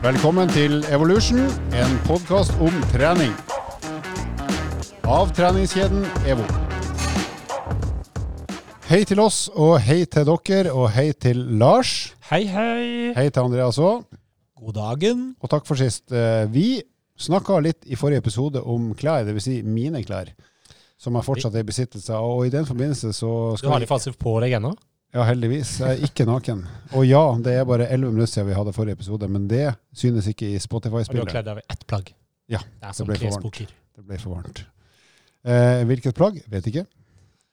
Velkommen til Evolution, en podkast om trening. Av treningskjeden EVO. Hei til oss, og hei til dere, og hei til Lars. Hei, hei. Hei til Andreas òg. God dagen. Og takk for sist. Eh, Vi snakka litt i forrige episode om klær, dvs. Si mine klær, som jeg fortsatt er i besittelse av. Og i den forbindelse så Du skal har de faktisk på deg ennå? Ja, heldigvis. Jeg er ikke naken. Og ja, det er bare 11 minutter siden vi hadde forrige episode, men det synes ikke i Og du har kledd av i ett plagg? Ja, Det det ble for varmt. Det ble for varmt. Eh, hvilket plagg? Vet ikke.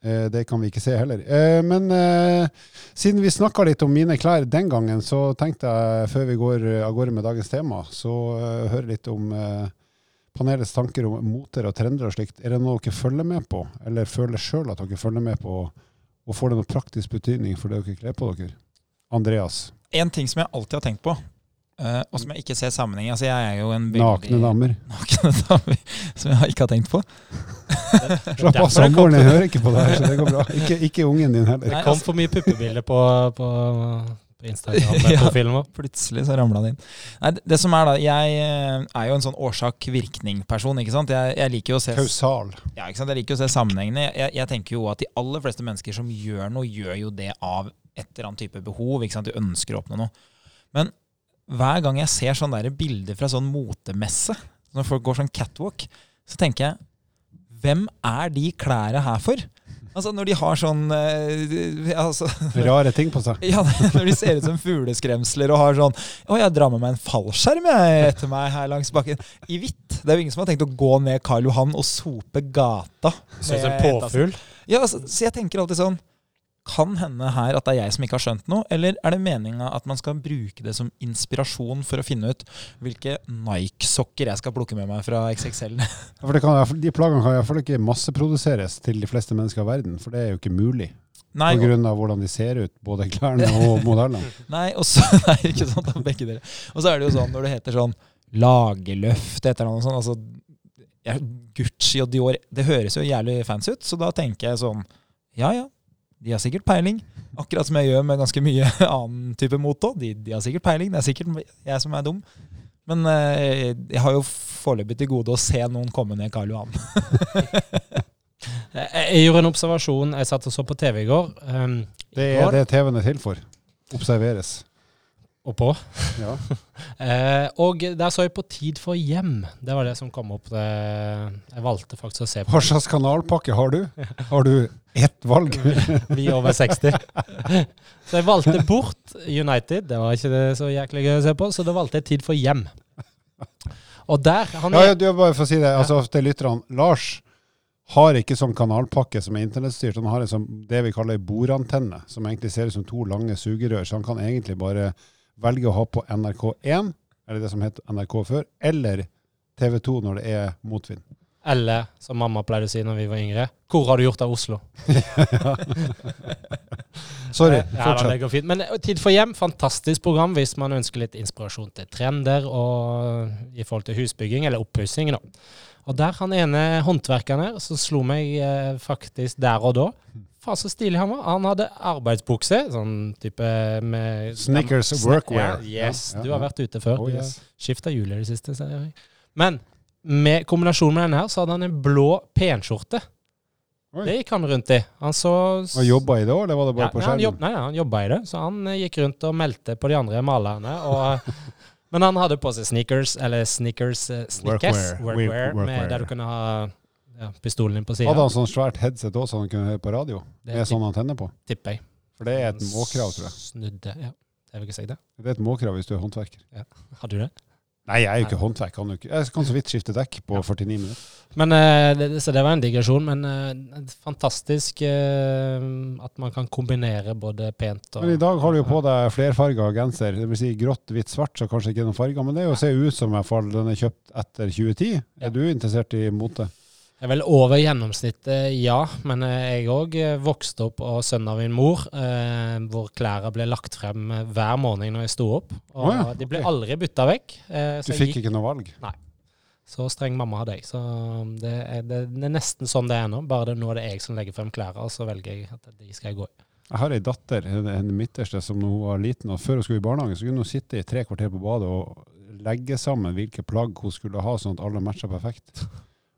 Eh, det kan vi ikke se heller. Eh, men eh, siden vi snakka litt om mine klær den gangen, så tenkte jeg før vi går av gårde med dagens tema, så eh, høre litt om eh, panelets tanker om moter og trender og slikt. Er det noe dere følger med på, eller føler sjøl at dere følger med på, og får det noen praktisk betydning for det dere kler på dere? Andreas. En ting som jeg alltid har tenkt på, eh, og som jeg ikke ser sammenheng Altså, jeg er jo en veldig Nakne damer. Nakne damer som jeg ikke har tenkt på. Slapp av, samboeren din hører ikke på det her, så det går bra. Ikke, ikke ungen din heller. Det kom altså- for mye puppebilder på, på, på Instagram-profilen vår. Plutselig så ramla det inn. Nei, det, som er da, Jeg eh, er jo en sånn årsak-virkning-person. ikke sant? Jeg, jeg liker jo å se Kausal. Ja, ikke sant? Jeg liker å se sammenhengene. Jeg, jeg tenker jo at de aller fleste mennesker som gjør noe, gjør jo det av et eller annet type behov. ikke sant? De ønsker å oppnå noe. Men hver gang jeg ser sånne der bilder fra sånn motemesse, når folk går sånn catwalk, så tenker jeg Hvem er de klærne her for? Altså Når de har sånn eh, altså, Rare ting på seg. ja, Når de ser ut som fugleskremsler og har sånn Å, jeg drar med meg en fallskjerm jeg etter meg her langs bakken. I hvitt. Det er jo ingen som har tenkt å gå ned Karl Johan og sope gata. Sånn som en påfugl. Ja, altså, så jeg tenker alltid sånn Kan hende her at det er jeg som ikke har skjønt noe, eller er det meninga at man skal bruke det som inspirasjon for å finne ut hvilke Nike-sokker jeg skal plukke med meg fra XXL? For det kan, de plaggene kan iallfall ikke masseproduseres til de fleste mennesker i verden, for det er jo ikke mulig. Nei, På grunn av hvordan de ser ut, både klærne og modellene. Nei, og så, nei, ikke sant, av begge dere. Og så er det jo sånn når det heter sånn lagerløft et eller annet sånt, altså Gucci og Dior, det høres jo jævlig fancy ut, så da tenker jeg sånn, ja ja, de har sikkert peiling. Akkurat som jeg gjør med ganske mye annen type motor. De, de har sikkert peiling, det er sikkert jeg som er dum. Men eh, jeg har jo foreløpig til gode å se noen komme ned Karl Johan. Jeg, jeg gjorde en observasjon. Jeg satt og så på TV i går. Um, Det er går det TV-en er til for. Observeres. Og på. Ja. Eh, og der så jeg på Tid for hjem. Det var det som kom opp. Det. Jeg valgte faktisk å se på Hva slags kanalpakke har du? Har du ett valg? Vi over 60. Så jeg valgte bort United. Det var ikke det så jæklig gøy å se på, så da valgte jeg Tid for hjem. Og der han Ja, er, ja, du, bare for å si det, altså til lytterne. Lars har ikke sånn kanalpakke som er internettstyrt. Han har en sånn, det vi kaller bordantenne, som egentlig ser ut som to lange sugerør. Så han kan egentlig bare velge å ha på NRK1, eller det som het NRK før, eller TV2 når det er motvind. Eller, som mamma pleide å si når vi var yngre, hvor har du gjort av Oslo? Sorry, Ja, det fortsett. fint. Men eh, Tid for hjem, fantastisk program hvis man ønsker litt inspirasjon til trender og i forhold til husbygging, eller oppussing. Og der han ene håndverkeren her, som slo meg eh, faktisk der og da Faen, så stilig han var. Han hadde arbeidsbukse, sånn type med Snickers sn workwear. Yeah, yes, Ja, ja, du har vært ute før. Oh, yes. skifta hjul i det siste. sier jeg. Men med kombinasjon med denne her, så hadde han en blå penskjorte. Det gikk han rundt i. Han så Og jobba i det òg, eller var det bare ja, på han, jobb, skjermen? nei, han jobba i det, så han eh, gikk rundt og meldte på de andre malerne. Og, men han hadde på seg sneakers, eller sneakers eh, sneakers, Workwear. workwear, Workwear. Med, der du kunne ha ja, pistolen din på sida. Hadde han sånn svært headset òg, så han kunne høre på radio? Med sånn antenne på? tipper jeg. For det er et måkrav, tror jeg. Snudde, ja. Jeg vil ikke si det. Det er et måkrav hvis du er håndverker. Hadde du det? Nei, jeg er jo ikke håndverk. Kan jo ikke. Jeg kan så vidt skifte dekk på 49 minutter. Men, eh, så det var en digresjon, men eh, fantastisk eh, at man kan kombinere både pent og Men i dag har du jo på deg flerfarga genser. Det vil si grått, hvitt, svart, så kanskje ikke noen farger. Men det er jo ser ut som i hvert fall den er kjøpt etter 2010. Ja. Er du interessert i mote? Jeg er vel over gjennomsnittet, ja. Men eh, jeg òg vokste opp og sønnen av min mor, eh, hvor klærne ble lagt frem eh, hver morgen når jeg sto opp. Og oh ja, de ble aldri bytta vekk. Eh, Du fikk gikk, ikke noe valg? Nei. så streng mamma hadde jeg. Så det er, det, det er nesten sånn det er nå. Bare det, nå er det jeg som legger frem klærne, og så velger jeg at de skal jeg gå i. Jeg har ei datter, en midterste, som da hun var liten, og før hun skulle i barnehagen, så kunne hun sitte i tre kvarter på badet og legge sammen hvilke plagg hun skulle ha, sånn at alle matcha perfekt.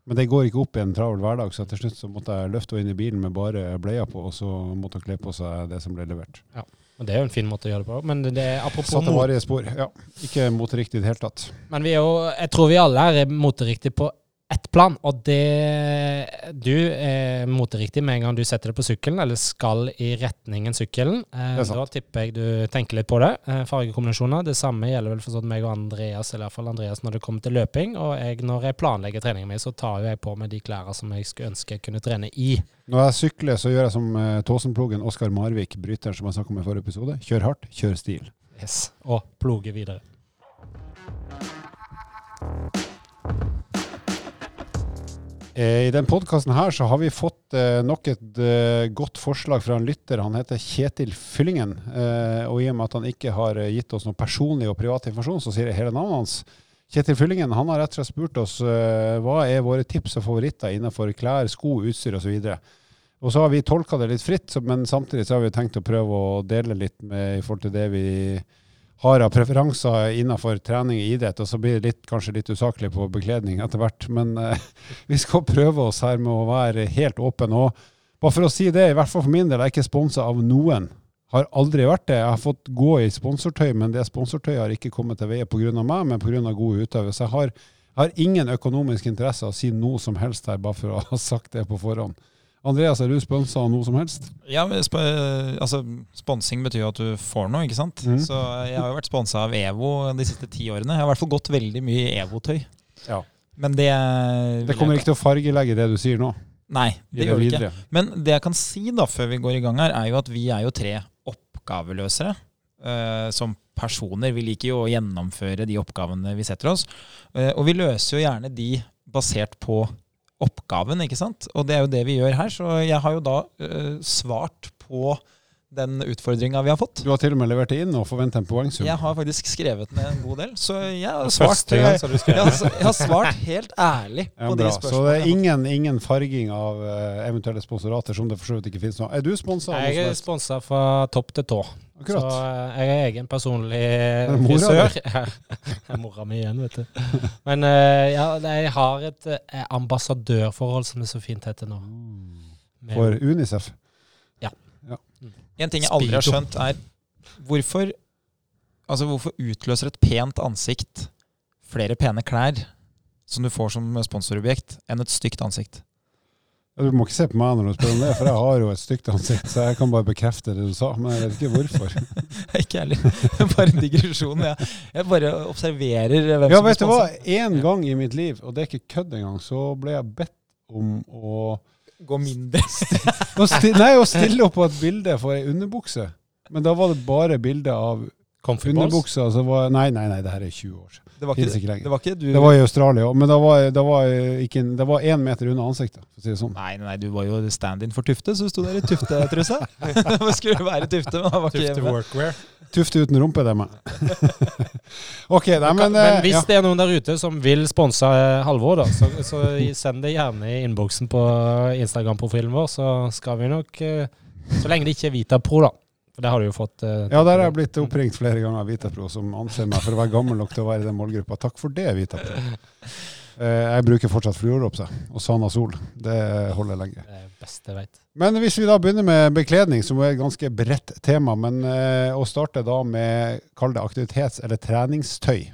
Men det går ikke opp i en travel hverdag, så til slutt så måtte jeg løfte henne inn i bilen med bare bleia på, og så måtte hun kle på seg det som ble levert. Ja, Og det er jo en fin måte å gjøre det på. Men det er apropos Satte varige spor. Ja, ikke moteriktig i det hele tatt. Men vi er jo, jeg tror vi alle er moteriktige på ett plan, og det Du er moteriktig med en gang du setter det på sykkelen, eller skal i retningen sykkelen. Eh, da tipper jeg du tenker litt på det. Eh, fargekombinasjoner. Det samme gjelder vel for sånn meg og Andreas, eller i hvert fall Andreas når det kommer til løping. Og jeg, når jeg planlegger treningen min, så tar jo jeg på meg de klærne som jeg skulle ønske jeg kunne trene i. Når jeg sykler, så gjør jeg som eh, Tåsenplogen Oskar Marvik, bryteren som jeg snakket om i forrige episode. Kjør hardt, kjør stil. Yes. Og ploge videre. Eh, I den podkasten her så har vi fått eh, nok et eh, godt forslag fra en lytter. Han heter Kjetil Fyllingen. Og i og med at han ikke har gitt oss noe personlig og privat informasjon, så sier jeg hele navnet hans. Kjetil Fyllingen han har rett og slett spurt oss hva er våre tips og favoritter innenfor klær, sko, utstyr osv. Og så har vi tolka det litt fritt, men samtidig så har vi tenkt å prøve å dele litt med i forhold til det vi har av preferanser innenfor trening og idrett, og så blir det litt, kanskje litt usaklig på bekledning etter hvert. Men eh, vi skal prøve oss her med å være helt åpne. Og bare for å si det, i hvert fall for min del, jeg er ikke sponsa av noen. Har aldri vært det. Jeg har fått gå i sponsortøy, men det sponsortøyet har ikke kommet til veie pga. meg, men pga. gode utøvere. Så jeg har, jeg har ingen økonomisk interesse av å si noe som helst her, bare for å ha sagt det på forhånd. Andreas, er du sponsa av noe som helst? Ja, sp altså, Sponsing betyr jo at du får noe, ikke sant? Mm. Så jeg har jo vært sponsa av EVO de siste ti årene. Jeg har i hvert fall gått veldig mye i EVO-tøy. Ja. Men det Det kommer ikke til å fargelegge det du sier nå. Nei, det det gjør det ikke. Men det jeg kan si da, før vi går i gang her, er jo at vi er jo tre oppgaveløsere. uh, som personer. Vi liker jo å gjennomføre de oppgavene vi setter oss. Uh, og vi løser jo gjerne de basert på oppgaven, ikke sant? Og det er jo det vi gjør her. Så jeg har jo da uh, svart på den utfordringa vi har fått. Du har til og med levert det inn og forventer en poengsum. Jeg har faktisk skrevet ned en god del, så jeg har svart, jeg har, jeg har svart helt ærlig Ja, på bra. de Så det er jeg ingen, ingen farging av eh, eventuelle sponsorater som det for så vidt ikke finnes nå. Er du sponsa Jeg er sponsa fra topp til tå. Så Akkurat. Så jeg er egen personlig frisør. Det er mora mi igjen, vet du. Men eh, ja, jeg har et eh, ambassadørforhold, som det så fint heter nå. Med- For Unicef? En ting jeg aldri har skjønt, er hvorfor Altså, hvorfor utløser et pent ansikt flere pene klær som du får som sponsorobjekt, enn et stygt ansikt? Du må ikke se på meg når du spør om det, for jeg har jo et stygt ansikt, så jeg kan bare bekrefte det du sa. Men jeg vet ikke hvorfor. Ikke heller. Er bare en digresjon. Jeg, jeg bare observerer hvem Ja, som vet du hva? En gang i mitt liv, og det er ikke kødd engang, så ble jeg bedt om å Gå mindre. Nei, å stille opp på et bilde for ei underbukse. Men da var det bare bilde av. underbuksa. Så var, nei, nei, nei, det her er 20 år siden. Det var ikke, ikke lenger. det var ikke du Det var i Australia òg, men det var, da var ikke, det var én meter unna ansiktet, for å si det sånn. Nei, nei, du var jo stand-in for Tufte, så du sto der i Tufte-trusa. Hva skulle være Tufte? Men han var ikke Tufte workwear. Tufte uten rumpe, det er meg. ok, nei, men, Men eh, hvis ja. det er noen der ute som vil sponse eh, Halvor, da, så, så send det gjerne i innboksen på Instagram-profilen vår, så skal vi nok eh, Så lenge det ikke er Vitapro, da. For det har du jo fått. eh, ja, der har jeg blitt oppringt flere ganger av Vitapro, som anser meg for å være gammel nok til å være i den målgruppa. Takk for det, Vitapro. Eh, jeg bruker fortsatt fluoropse og Sana Sol. Det holder lenge. Det beste jeg vet. Men hvis vi da begynner med bekledning, som er et ganske bredt tema, men eh, å starte da med, kall det aktivitets- eller treningstøy.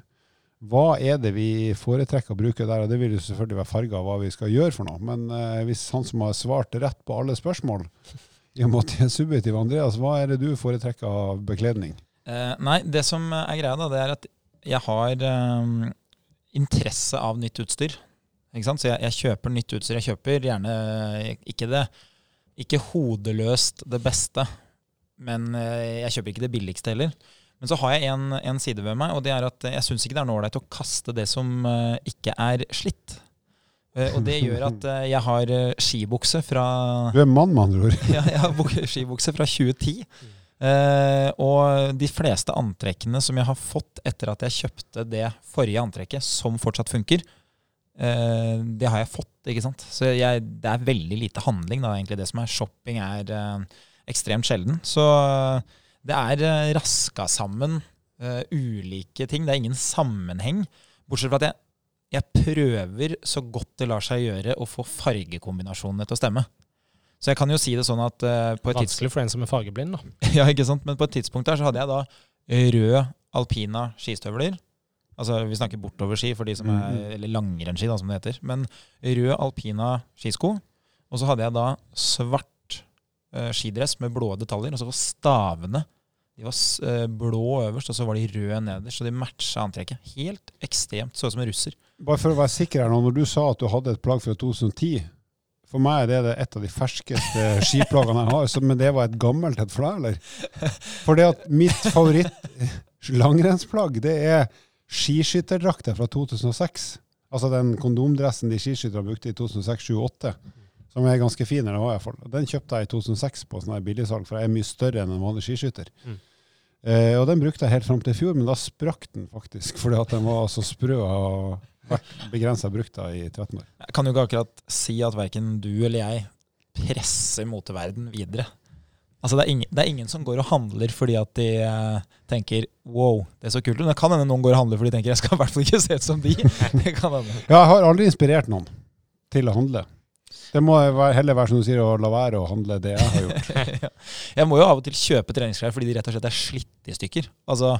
Hva er det vi foretrekker å bruke der? Og det vil jo selvfølgelig være farga hva vi skal gjøre for noe. Men eh, hvis han som har svart rett på alle spørsmål, i Mathias Subjektiv, Andreas, hva er det du foretrekker av bekledning? Eh, nei, det som er greia, da, det er at jeg har eh, interesse av nytt utstyr. Ikke sant? Så jeg, jeg kjøper nytt utstyr. Jeg kjøper gjerne ikke det Ikke hodeløst det beste, men eh, jeg kjøper ikke det billigste heller. Men så har jeg en, en side ved meg, og det er at jeg syns ikke det er noe ålreit å kaste det som eh, ikke er slitt. Eh, og det gjør at eh, jeg har eh, skibukse fra Du er mann, med andre ord. ja, jeg har skibukse fra 2010. Eh, og de fleste antrekkene som jeg har fått etter at jeg kjøpte det forrige antrekket, som fortsatt funker, det har jeg fått. ikke sant? Så jeg, det er veldig lite handling. da, egentlig Det som er shopping, er ekstremt sjelden. Så det er raska sammen ulike ting. Det er ingen sammenheng. Bortsett fra at jeg, jeg prøver så godt det lar seg gjøre å få fargekombinasjonene til å stemme. Så jeg kan jo si det sånn at uh, på et Vanskelig for en som er fargeblind, da. Ja, ikke sant? Men på et tidspunkt der så hadde jeg da rød alpina skistøvler. Altså Vi snakker bortoverski for de som er, Mhm. eller langrennsski, da, som det heter. Men rød alpina skisko. Og så hadde jeg da svart uh, skidress med blå detaljer. Og så var stavene de var eh, blå øverst, og så var de røde nederst. Så de matcha antrekket. Helt ekstremt. Så ut som en russer. Bare for å være sikker her nå, når du sa at du hadde et plagg fra 2010 For meg er det det et av de ferskeste skiplaggene jeg har, så, men det var et gammelt et for deg, eller? For det at mitt favoritt-langrennsplagg, det er skiskytterdrakta fra 2006. Altså den kondomdressen de skiskyttere brukte i 2006-2008. Som er ganske fin. Den kjøpte jeg i 2006 på sånn billigsalg, for jeg er mye større enn en vanlig skiskytter. Mm. Eh, og den brukte jeg helt fram til i fjor, men da sprakk den faktisk, fordi at den var så sprø og vært begrensa brukt i 13 år. Jeg kan jo ikke akkurat si at verken du eller jeg presser moteverden videre. Altså det er, ingen, det er ingen som går og handler fordi at de uh, tenker wow, det er så kult. Men det kan hende noen går og handler fordi de tenker jeg skal i hvert fall ikke se ut som de. Det kan hende. Ja, jeg har aldri inspirert noen til å handle. Det må heller være som du sier, å la være å handle det jeg har gjort. Jeg må jo av og til kjøpe treningsklær fordi de rett og slett er slitt i stykker. Altså,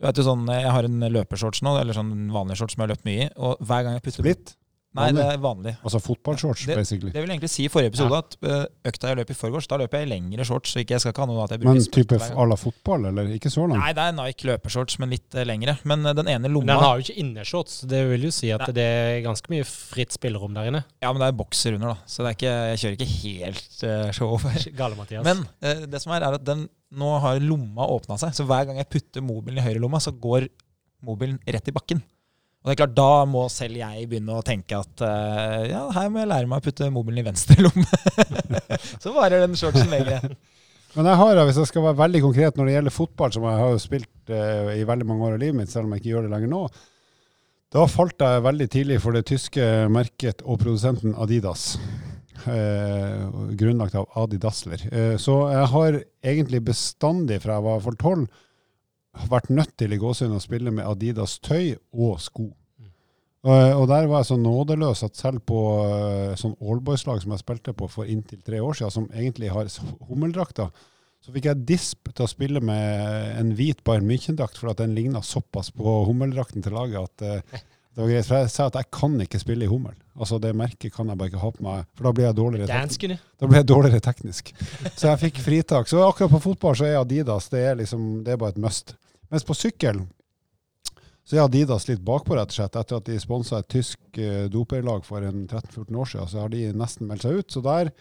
vet du sånn, Jeg har en løpershorts nå, eller sånn vanlig shorts som jeg har løpt mye i. Og hver gang jeg putter Splitt? Nei, det er vanlig. Altså fotballshorts, ja, basically. Det vil egentlig si i forrige episode at ø, økta jeg løp i forgårs, da løper jeg i lengre shorts. Så ikke jeg skal ikke ha noe at jeg bruker Men type à la fotball, eller? Ikke så langt? Nei, det er Nike løpeshorts, men litt eh, lengre. Men eh, den ene Men lomma den har jo ikke innershorts. Det vil jo si at Nei. det er ganske mye fritt spillerom der inne. Ja, men det er bokser under, da. Så det er ikke, jeg kjører ikke helt uh, show over. Gale, Mathias. Men uh, det som er, er at den nå har lomma åpna seg. Så hver gang jeg putter mobilen i høyre lomma, så går mobilen rett i bakken. Og det er klart, Da må selv jeg begynne å tenke at uh, ja, her må jeg lære meg å putte mobilen i venstre lomme. så varer den shortsen lenger. Men jeg har, hvis jeg skal være veldig konkret når det gjelder fotball, som jeg har jo spilt uh, i veldig mange år av livet mitt, selv om jeg ikke gjør det lenger nå, da falt jeg veldig tidlig for det tyske merket og produsenten Adidas. Uh, grunnlagt av Adi Dassler. Eh, så jeg har egentlig bestandig, fra jeg var for tolv, vært nødt til i gåsehud å spille med Adidas tøy og sko. Og, og der var jeg så nådeløs at selv på eh, sånn allboys-lag som jeg spilte på for inntil tre år siden, som egentlig har hummeldrakter, så fikk jeg disp til å spille med en hvit Bayern München-drakt, for at den ligna såpass på hummeldrakten til laget at eh, det var greit. For jeg sa at jeg kan ikke spille i hummel. Altså Det merket kan jeg bare ikke ha på meg, for da blir jeg dårligere, teknisk. Da blir jeg dårligere teknisk. Så jeg fikk fritak. Så akkurat på fotball så er Adidas det er liksom, det er bare et must. Mens på sykkel så er Adidas litt bakpå, rett og slett. Etter at de sponsa et tysk uh, doperlag for en 13-14 år siden, så har de nesten meldt seg ut. Så der,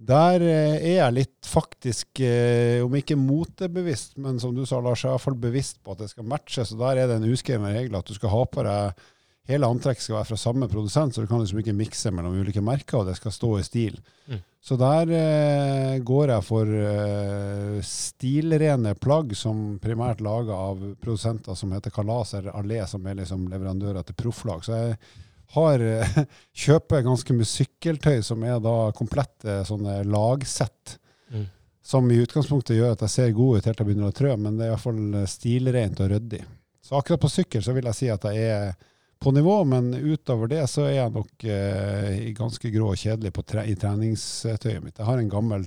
der eh, er jeg litt faktisk, eh, om ikke motebevisst, men som du sa, Lars, jeg er i hvert fall bevisst på at det skal matche. Så der er det en uskreven regel at du skal ha på deg Hele antrekket skal være fra samme produsent, så du kan liksom ikke mikse mellom ulike merker, og det skal stå i stil. Mm. Så der eh, går jeg for eh, stilrene plagg som primært laga av produsenter som heter Kalas eller Allé, som er liksom leverandører til profflag. Så jeg har eh, kjøper ganske mye sykkeltøy som er da komplette sånne lagsett. Mm. Som i utgangspunktet gjør at jeg ser god ut helt til jeg begynner å trø, men det er iallfall stilrent og ryddig. Så akkurat på sykkel så vil jeg si at jeg er på nivå, men utover det så er jeg nok eh, ganske grå og kjedelig på tre i treningstøyet mitt. Jeg har en gammel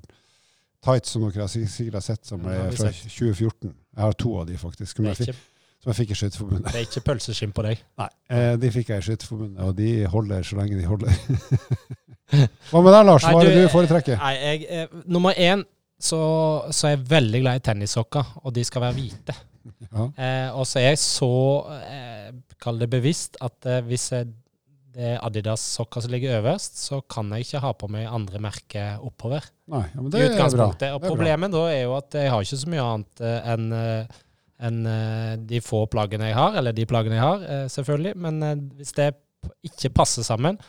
tights som dere sikkert har sett, som er fra 2014. Jeg har to av de faktisk, som jeg som jeg fikk i Skøyteforbundet. det er ikke pølseskinn på deg. Nei, eh, de fikk jeg i Skøyteforbundet, og de holder så lenge de holder. Hva med deg, Lars? Nei, Hva er det du- foretrekker? Nei, jeg, eh, nummer én så, så er jeg veldig glad i tennissokker, og de skal være hvite. Ja. Eh, og så er jeg så, eh, kall det bevisst, at eh, hvis jeg, det er Adidas-sokker som ligger øverst, så kan jeg ikke ha på meg andre merker oppover. Nei, ja, men det er bra. Og problemet da er jo at jeg har ikke så mye annet eh, enn eh, enn, eh, de få plaggene jeg har, eller de plaggene jeg har, eh, selvfølgelig. Men eh, hvis det ikke passer sammen,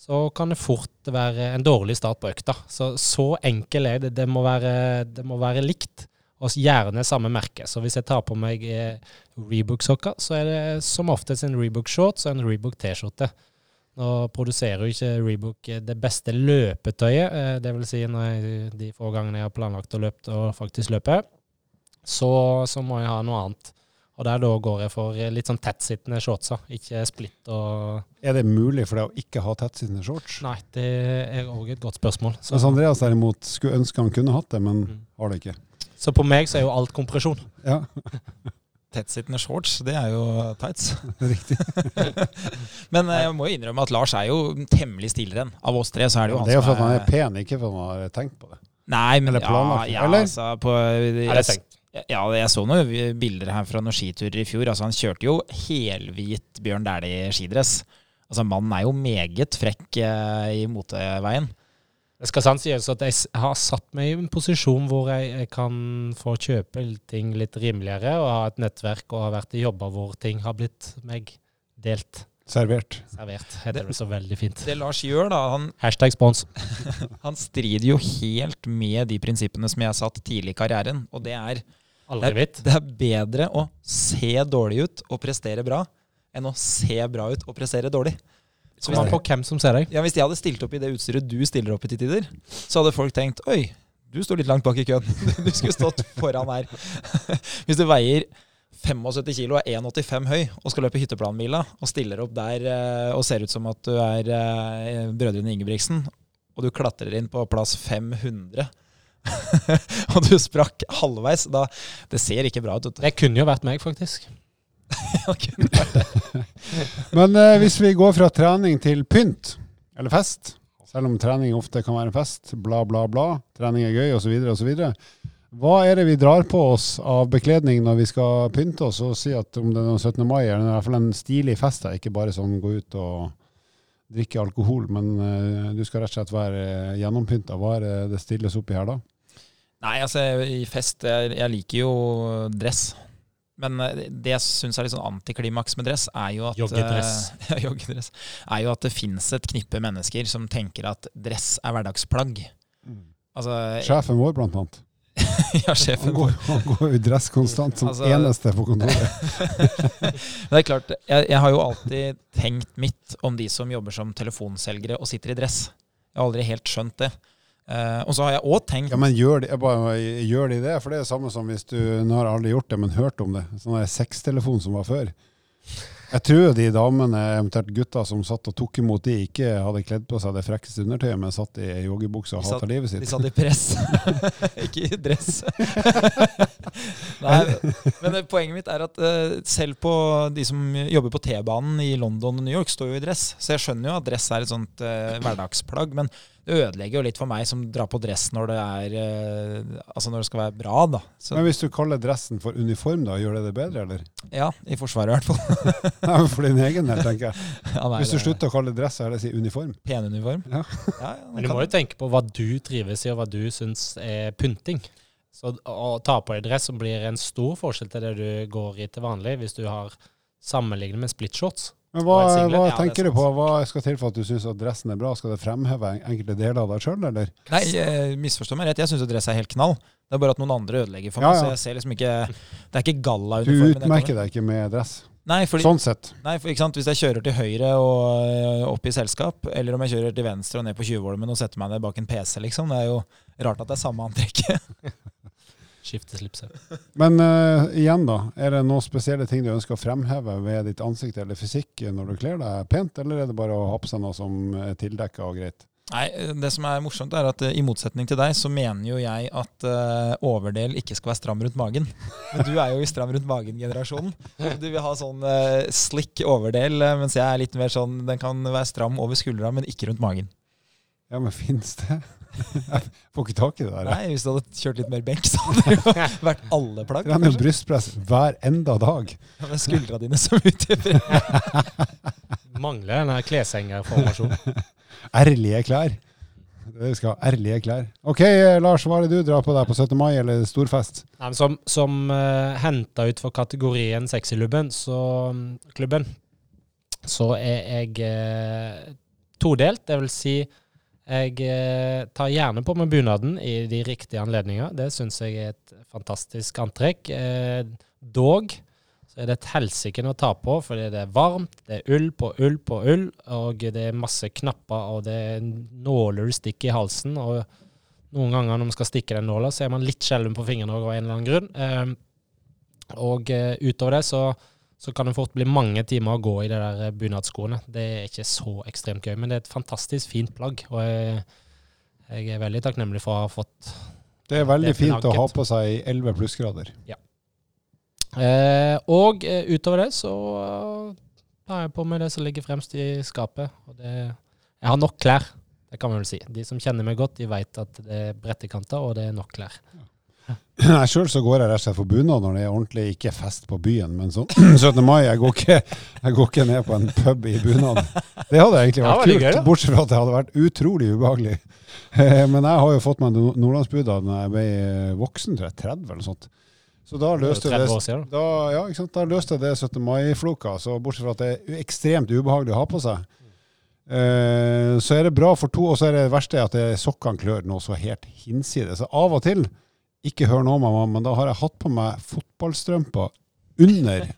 så kan det fort være en dårlig start på økta. Så så enkel er det. Det må være, det må være likt, og gjerne samme merke. Så hvis jeg tar på meg Rebook-sokker, så er det som oftest en Rebook-shorts og en Rebook-T-skjorte. Nå produserer jo ikke Rebook det beste løpetøyet, dvs. si de få gangene jeg har planlagt å løpe og faktisk løpe, så, så må jeg ha noe annet. Og der da går jeg for litt sånn tettsittende shortser, ikke splitt og Er det mulig for deg å ikke ha tettsittende shorts? Nei, det er òg et godt spørsmål. Så, Mens Andreas derimot skulle ønske han kunne hatt det, men Mm. har det ikke. så på meg så er jo alt kompresjon. Ja, Tettsittende shorts, det er jo tights. riktig. Men eh, jeg må jo innrømme at Lars er jo temmelig stilren. Av oss tre så er det jo han Det er jo for at han er pen, ikke for at han har tenkt på det. Nei, men Eller ja, planlagt, ja, eller? altså på Er det tenkt? Ja, jeg så noen bilder her fra noen skiturer i fjor. Altså, han kjørte jo helhvit Bjørn Dæhlie skidress. Altså, mannen er jo meget frekk eh, i moteveien. Det skal sant sies at jeg har satt meg i en posisjon hvor jeg, jeg kan få kjøpe ting litt rimeligere, og ha et nettverk og ha vært i jobber hvor ting har blitt meg delt. Servert. Servert, heter det så veldig fint. Det Lars gjør, da, han, Hashtag spons. han strider jo helt med de prinsippene som jeg har satt tidlig i karrieren. Og det er Aldri det, er- det er bedre å se dårlig ut og prestere bra, enn å se bra ut og prestere dårlig. Så hvis, på hvem som ser deg. ja, hvis de hadde stilt opp i det utstyret du stiller opp i til tider, så hadde folk tenkt Oi, du står litt langt bak i køen. Du skulle stått foran her. Hvis du veier 75 kilo, og er 1,85 høy og skal løpe hytteplanmila og stiller opp der eh, og ser ut som at du er eh, brødrene Ingebrigtsen, og du klatrer inn på plass 500 og du sprakk halvveis, da Det ser ikke bra ut. Det kunne jo vært meg, faktisk. Men eh, hvis vi går fra trening til pynt, eller fest, selv om trening ofte kan være en fest, bla, bla, bla, trening er gøy, osv., osv. Hva er det vi drar på oss av bekledning når vi skal pynte oss og si at om det er noen 17. mai, er det i hvert fall en stilig fest, da, ikke bare sånn gå ut og drikke alkohol, men eh, du skal rett og slett være uh, gjennompynta. Hva er det det stilles opp i her da? Nei, altså, i fest Jeg, jeg liker jo dress. Men eh, det jeg syns er litt sånn antiklimaks med dress, er jo at Joggedress. eh, joggedress. Er jo at det fins et knippe mennesker som tenker at dress er hverdagsplagg. Altså, Sjefen vår, blant annet. ja, Han sjefen. går, han går i dress konstant som Altså- eneste på kontoret. Det er klart, jeg, jeg har jo alltid tenkt mitt om de som jobber som telefonselgere og sitter i dress. Jeg har aldri helt skjønt det. Eh, og så har jeg òg tenkt Ja, men gjør de, bare, gjør de det? For det er det samme som hvis du Nå har jeg aldri gjort det, men hørt om det. Sånn der sextelefon som var før. Jeg tror de damene, eventuelt gutta som satt og tok imot de, ikke hadde kledd på seg det frekkeste undertøyet, men satt i joggebukse og hata livet De satt i press, ikke i dress. Nei, men poenget mitt er at eh, selv på de som jobber på T-banen i London og New York, står jo i dress. Så jeg skjønner jo at dress er et sånt eh, hverdagsplagg. Men det ødelegger jo litt for meg som drar på dress når det er eh, Altså når det skal være bra, da. Så, Men hvis du kaller dressen for uniform, da, gjør det det bedre, eller? ja, i Forsvaret i hvert fall. ja, for din egen del, tenker jeg. Ja, nei, Hvis du er slutter å kalle dress, så er det å si uniform. Penuniform. Ja. Ja, ja, Men du må jo tenke på hva du trives i, og hva du syns er pynting. Så å ta på deg dress som blir en stor forskjell til det du går i til vanlig, hvis du har sammenlignet med splitshorts. Men hva, hva ja, er tenker du på? Hva skal til for at du syns at dressen er bra? Skal det fremheve enkelte deler av deg sjøl, eller? Nei, eh, misforstå meg rett. Jeg syns jo dress er helt knall. Det er bare at noen andre ødelegger for meg. ja. Så jeg ser liksom ikke Det er ikke gallauniformen. Du utmerker deg ikke med dress. Nei, fordi, Sånn sett. nei, for? Hvis jeg kjører til høyre og øh, opp i selskap, eller om jeg kjører til venstre og ned på Tjuvholmen og setter meg ned bak en PC, liksom. Det er jo rart at det er samme antrekket. Skifte slipset. Men uh, igjen, da. Er det noen spesielle ting du ønsker å fremheve ved ditt ansikt eller fysikk når du kler deg pent, eller er det bare å ha på seg noe som er tildekka og greit? Nei, det som er morsomt, er at i motsetning til deg, så mener jo jeg at uh, overdel ikke skal være stram rundt magen. Men du er jo i stram rundt magen-generasjonen. Du vil ha sånn uh, slick overdel, mens jeg er litt mer sånn Den kan være stram over skuldra, men ikke rundt magen. Ja, men fins det? Jeg får ikke tak i det der. Nei, hvis du hadde kjørt litt mer benk, så hadde det jo vært alle plagg. Trener kanskje. brystpress hver enda dag. Ja, Med skuldra dine som utgjør Mangler denne kleshengerformasjonen. Ærlige klær. Det vi skal ha ærlige klær. OK, eh, Lars, hva er det du drar på deg på 17. mai eller storfest? Nei, men som som uh, henta ut for kategorien sexyklubben, så klubben, så er jeg uh, todelt. Det vil si, jeg eh, tar gjerne på meg bunaden i de riktige anledninger. Det syns jeg er et fantastisk antrekk. Eh, dog så er det et helsike å ta på, fordi det er varmt, det er ull på ull på ull, og det er masse knapper, og det er nåler du stikker i halsen. og noen ganger når man skal stikke den nåla, så er man litt skjelven på fingrene av en eller annen grunn. Eh, Og utover det så, så kan det fort bli mange timer å gå i de der bunadsskoene. Det er ikke så ekstremt gøy, men det er et fantastisk fint plagg. Og jeg, jeg er veldig takknemlig for å ha fått Det er veldig Det fint å ha på seg i 11 plussgrader. Eh, og eh, utover det så eh, tar jeg på meg det som ligger fremst i skapet. Og det, jeg har nok klær, det kan man vel si. De som kjenner meg godt, de vet at det er brettekanter, og det er nok klær. Nei, Sjøl så går jeg rett og slett for bunad når det er ordentlig ikke fest på byen, men sånn 17. mai jeg går, ikke, jeg går ikke ned på en pub i bunad. Det hadde egentlig vært kult, gøy, bortsett fra at det hadde vært utrolig ubehagelig. Eh, Men jeg har jo fått meg nord- nordlandsbunad da jeg ble eh, voksen, tror jeg, 30 eller noe sånt. Så da løste 30 det da. ja, da løste det 17. mai-floka. Så bortsett fra at det er ekstremt ubehagelig å ha på seg, eh, så er det bra for to. Og så er det verste at det sokkene klør noe så helt hinsides. Så av og til, ikke hør noe, mamma, men da har jeg hatt på meg fotballstrømper under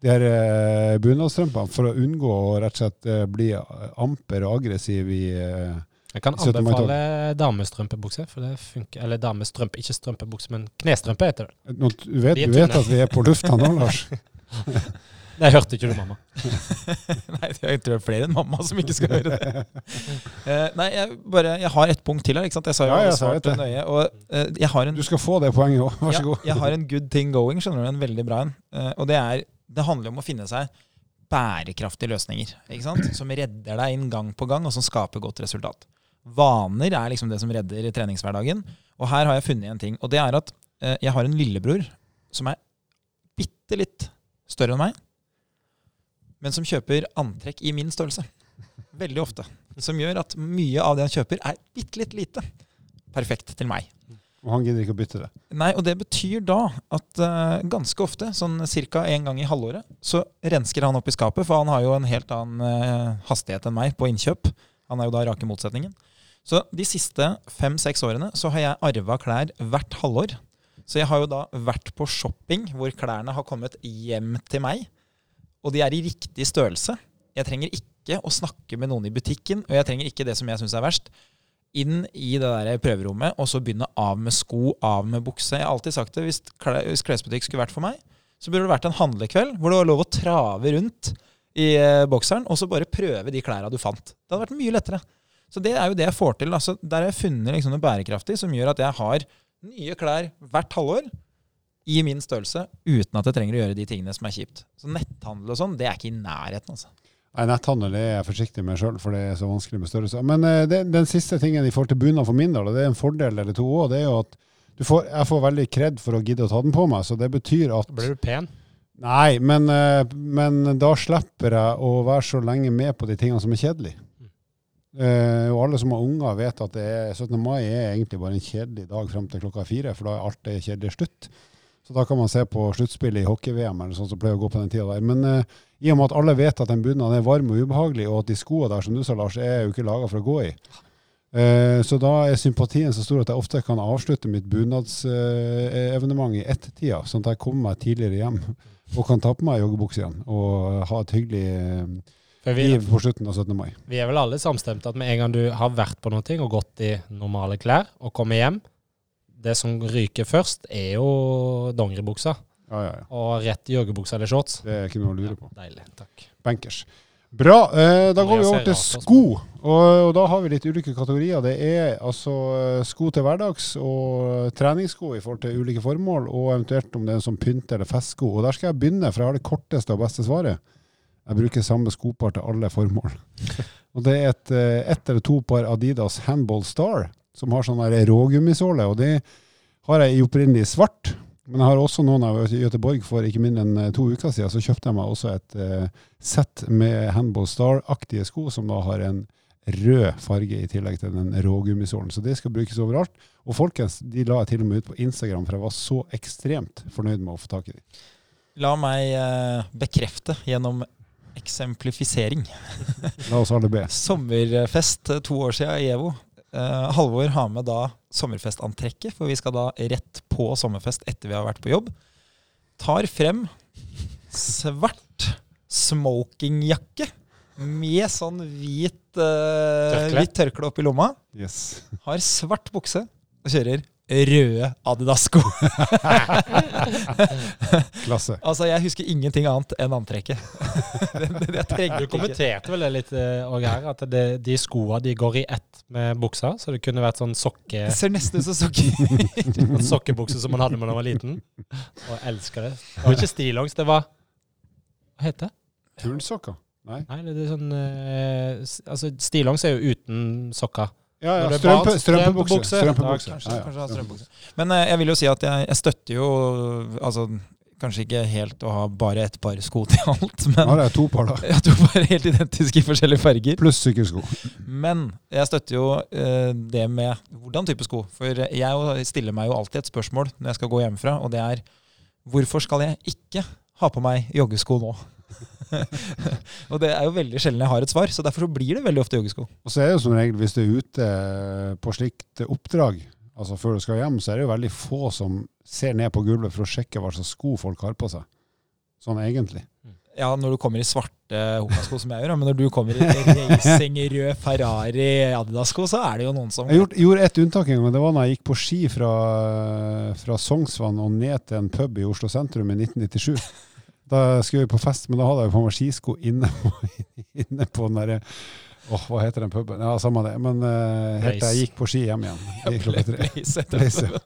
de her eh, bunadsstrømpene for å unngå å rett og slett eh, bli amper og aggressiv i eh, Jeg kan anbefale damestrømpebukse, for det funker. Eller damestrømpe, ikke strømpebukse, men knestrømpe heter det. nå, du, vet, du vet at vi er på lufta nå, Lars? Det hørte ikke du, mamma. Nei, jeg tror det er flere enn mamma som ikke skal høre det. Uh, nei, jeg, bare, jeg har et punkt til her. ikke sant? Jeg sa jo Ja, jeg sa det nøye. Og uh, jeg har en Du skal få det poenget òg, vær så ja, jeg har en good thing going, skjønner du. En veldig bra en. Uh, og det er Det handler om å finne seg bærekraftige løsninger. ikke sant? Som redder deg inn gang på gang, og som skaper godt resultat. Vaner er liksom det som redder treningshverdagen. Og her har jeg funnet en ting. Og det er at jeg har en lillebror som er bitte litt større enn meg, men som kjøper antrekk i min størrelse. Veldig ofte. Som gjør at mye av det han kjøper, er bitte litt lite. Perfekt til meg. Og han gidder ikke å bytte det. Nei, og det betyr da at uh, ganske ofte, sånn ca. en gang i halvåret, så rensker han opp i skapet, for han har jo en helt annen uh, hastighet enn meg på innkjøp. Han er jo da rake motsetningen. Så de siste fem-seks årene så har jeg arva klær hvert halvår. Så jeg har jo da vært på shopping hvor klærne har kommet hjem til meg, og de er i riktig størrelse. Jeg trenger ikke å snakke med noen i butikken, og jeg trenger ikke det som jeg syns er verst, inn i det der prøverommet og så begynne av med sko, av med bukse. Jeg har alltid sagt det, hvis, hvis klesbutikk skulle vært for meg, så burde det vært en handlekveld hvor det var lov å trave rundt i eh, bokseren og så bare prøve de klærne du fant. Det hadde vært mye lettere. Så det er jo det jeg får til. Altså, der har jeg funnet liksom noe bærekraftig som gjør at jeg har nye klær hvert halvår i min størrelse uten at jeg trenger å gjøre de tingene som er kjipt. Så netthandel og sånn, det er ikke i nærheten, altså. Nei, Netthandel er jeg forsiktig med sjøl, for det er så vanskelig med størrelse. Men uh, det, den siste tingen i forhold til bunad for min del, og det er en fordel eller to òg, det er jo at du får, jeg får veldig kred for å gidde å ta den på meg. Så det betyr at blir du pen. Nei, men, uh, men da slipper jeg å være så lenge med på de tingene som er kjedelige. Uh, og alle som har unger, vet at det er, 17. mai er egentlig bare en kjedelig dag fram til klokka fire, for da er alt det kjedelige slutt. Så da kan man se på sluttspillet i hockey-VM eller sånn som pleier å gå på den tida der. Men eh, i og med at alle vet at den bunaden er varm og ubehagelig, og at de skoene der, som du sa, Lars, er jo ikke laga for å gå i. Eh, så da er sympatien så stor at jeg ofte kan avslutte mitt bunadsevenement i ett-tida, sånn at jeg kommer meg tidligere hjem og kan ta på meg joggebukse igjen og ha et hyggelig eh, vi, på slutten av 17. mai. vi er vel alle samstemte at med en gang du har vært på noe og gått i normale klær, og kommer hjem, det som ryker først, er jo dongeribuksa. Ja, ja, ja. Og rett i joggebuksa eller shorts. Det er ikke noe å lure på. Deilig. Takk. Bankers. Bra. Eh, da går vi over er til altså. sko. Og, og da har vi litt ulike kategorier. Det er altså eh, sko til hverdags og treningssko i forhold til ulike formål, og eventuelt om det er en sånn pynt- eller festsko. Og der skal jeg begynne, for jeg har det korteste og beste svaret. Jeg bruker samme skopar til alle formål. Og det er et, eh, ett eller to par Adidas Handball Star, som har sånn rågummisåle. Og det har jeg i opprinnelig svart. Men jeg har også noen av Göteborg for ikke mindre enn eh, to uker siden. Så kjøpte jeg meg også et uh, sett med Handball Star-aktige sko, som da har en rød farge i tillegg til den rågummisålen. Så det skal brukes overalt. Og folkens, de la jeg til og med ut på Instagram, for jeg var så ekstremt fornøyd med å få tak i de. La meg uh, bekrefte gjennom eksemplifisering. La oss alle be. Sommerfest to år siden i EVO. Eh, Halvor har med da sommerfestantrekket, for vi skal da rett på sommerfest etter vi har vært på jobb. Tar frem svart smokingjakke med sånn hvit, uh, Tørkle. opp tørkle oppi lomma. Yes. Har svart bukse og kjører røde Adidas-sko. Klasse. altså, jeg husker ingenting annet enn antrekket. det, det, det jeg Du kommenterte vel det litt òg her, at det, de skoa de går i ett med buksa. Så det kunne vært sånn sokke, Det ser nesten ut som sokker. sånn sokkebukse som man hadde da man var liten. Og jeg elsker det. Det var ikke stillongs, det var Hva heter det? Turnsokker? Nei. Nei, det er sånn eh, Altså, stillongs er jo uten sokker. Ja, ja. Er Strømpe, strømpebukse. strømpebukse. Ja, Kanskje, Ja, ja, kanskje strømpebukse. Men eh, jeg vil jo si at jeg, jeg støtter jo Altså, kanskje ikke helt å ha bare ett par sko til alt, Nå men det jeg to par, da. Ja, to par helt identiske i forskjellige farger. Pluss sykkelsko. Men jeg støtter jo eh, det med hvordan type sko. For jeg stiller meg jo alltid et spørsmål når jeg skal gå hjemmefra, og det er hvorfor skal jeg ikke ha på meg joggesko nå? Og det er jo veldig sjelden jeg har et svar, så derfor så blir det veldig ofte joggesko. Og så er det jo som regel, hvis du er ute på slikt oppdrag, altså før du skal hjem, så er det jo veldig få som ser ned på gulvet for å sjekke hva slags sko folk har på seg. Sånn egentlig. Ja, når du kommer i svarte Hoka-sko som jeg gjør, men når du kommer i racing, rød Ferrari, Adidas-sko, så er det jo noen som Jeg gjorde, gjorde ett unntak en gang, det var da jeg gikk på ski fra, fra Sognsvann og ned til en pub i Oslo sentrum i 1997. Da skulle vi på fest, men da hadde jeg på meg skisko inne på, inne på den derre Åh, hva heter den puben? Ja, samme det. Men uh, helt til jeg gikk på ski hjem igjen i klokka tre. Blaze ja.